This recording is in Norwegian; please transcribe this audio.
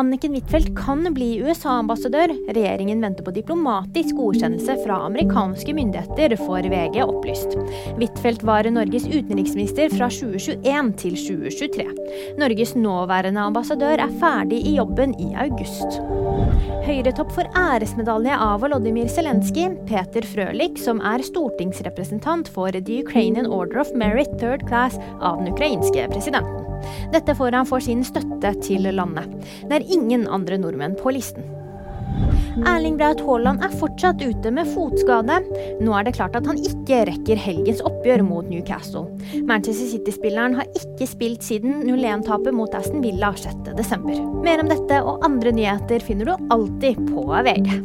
Anniken Huitfeldt kan bli USA-ambassadør. Regjeringen venter på diplomatisk godkjennelse fra amerikanske myndigheter, får VG opplyst. Huitfeldt var Norges utenriksminister fra 2021 til 2023. Norges nåværende ambassadør er ferdig i jobben i august. Høyretopp får æresmedalje av Volodymyr Zelenskyj. Peter Frølich, som er stortingsrepresentant for The Ukrainian Order of Merit Third Class av den ukrainske presidenten. Dette får han for sin støtte til landet. Det er ingen andre nordmenn på listen. Erling Braut Haaland er fortsatt ute med fotskade. Nå er det klart at han ikke rekker helgens oppgjør mot Newcastle. Manchester City-spilleren har ikke spilt siden 0-1-tapet mot Aston Villa 6.12. Mer om dette og andre nyheter finner du alltid på VG.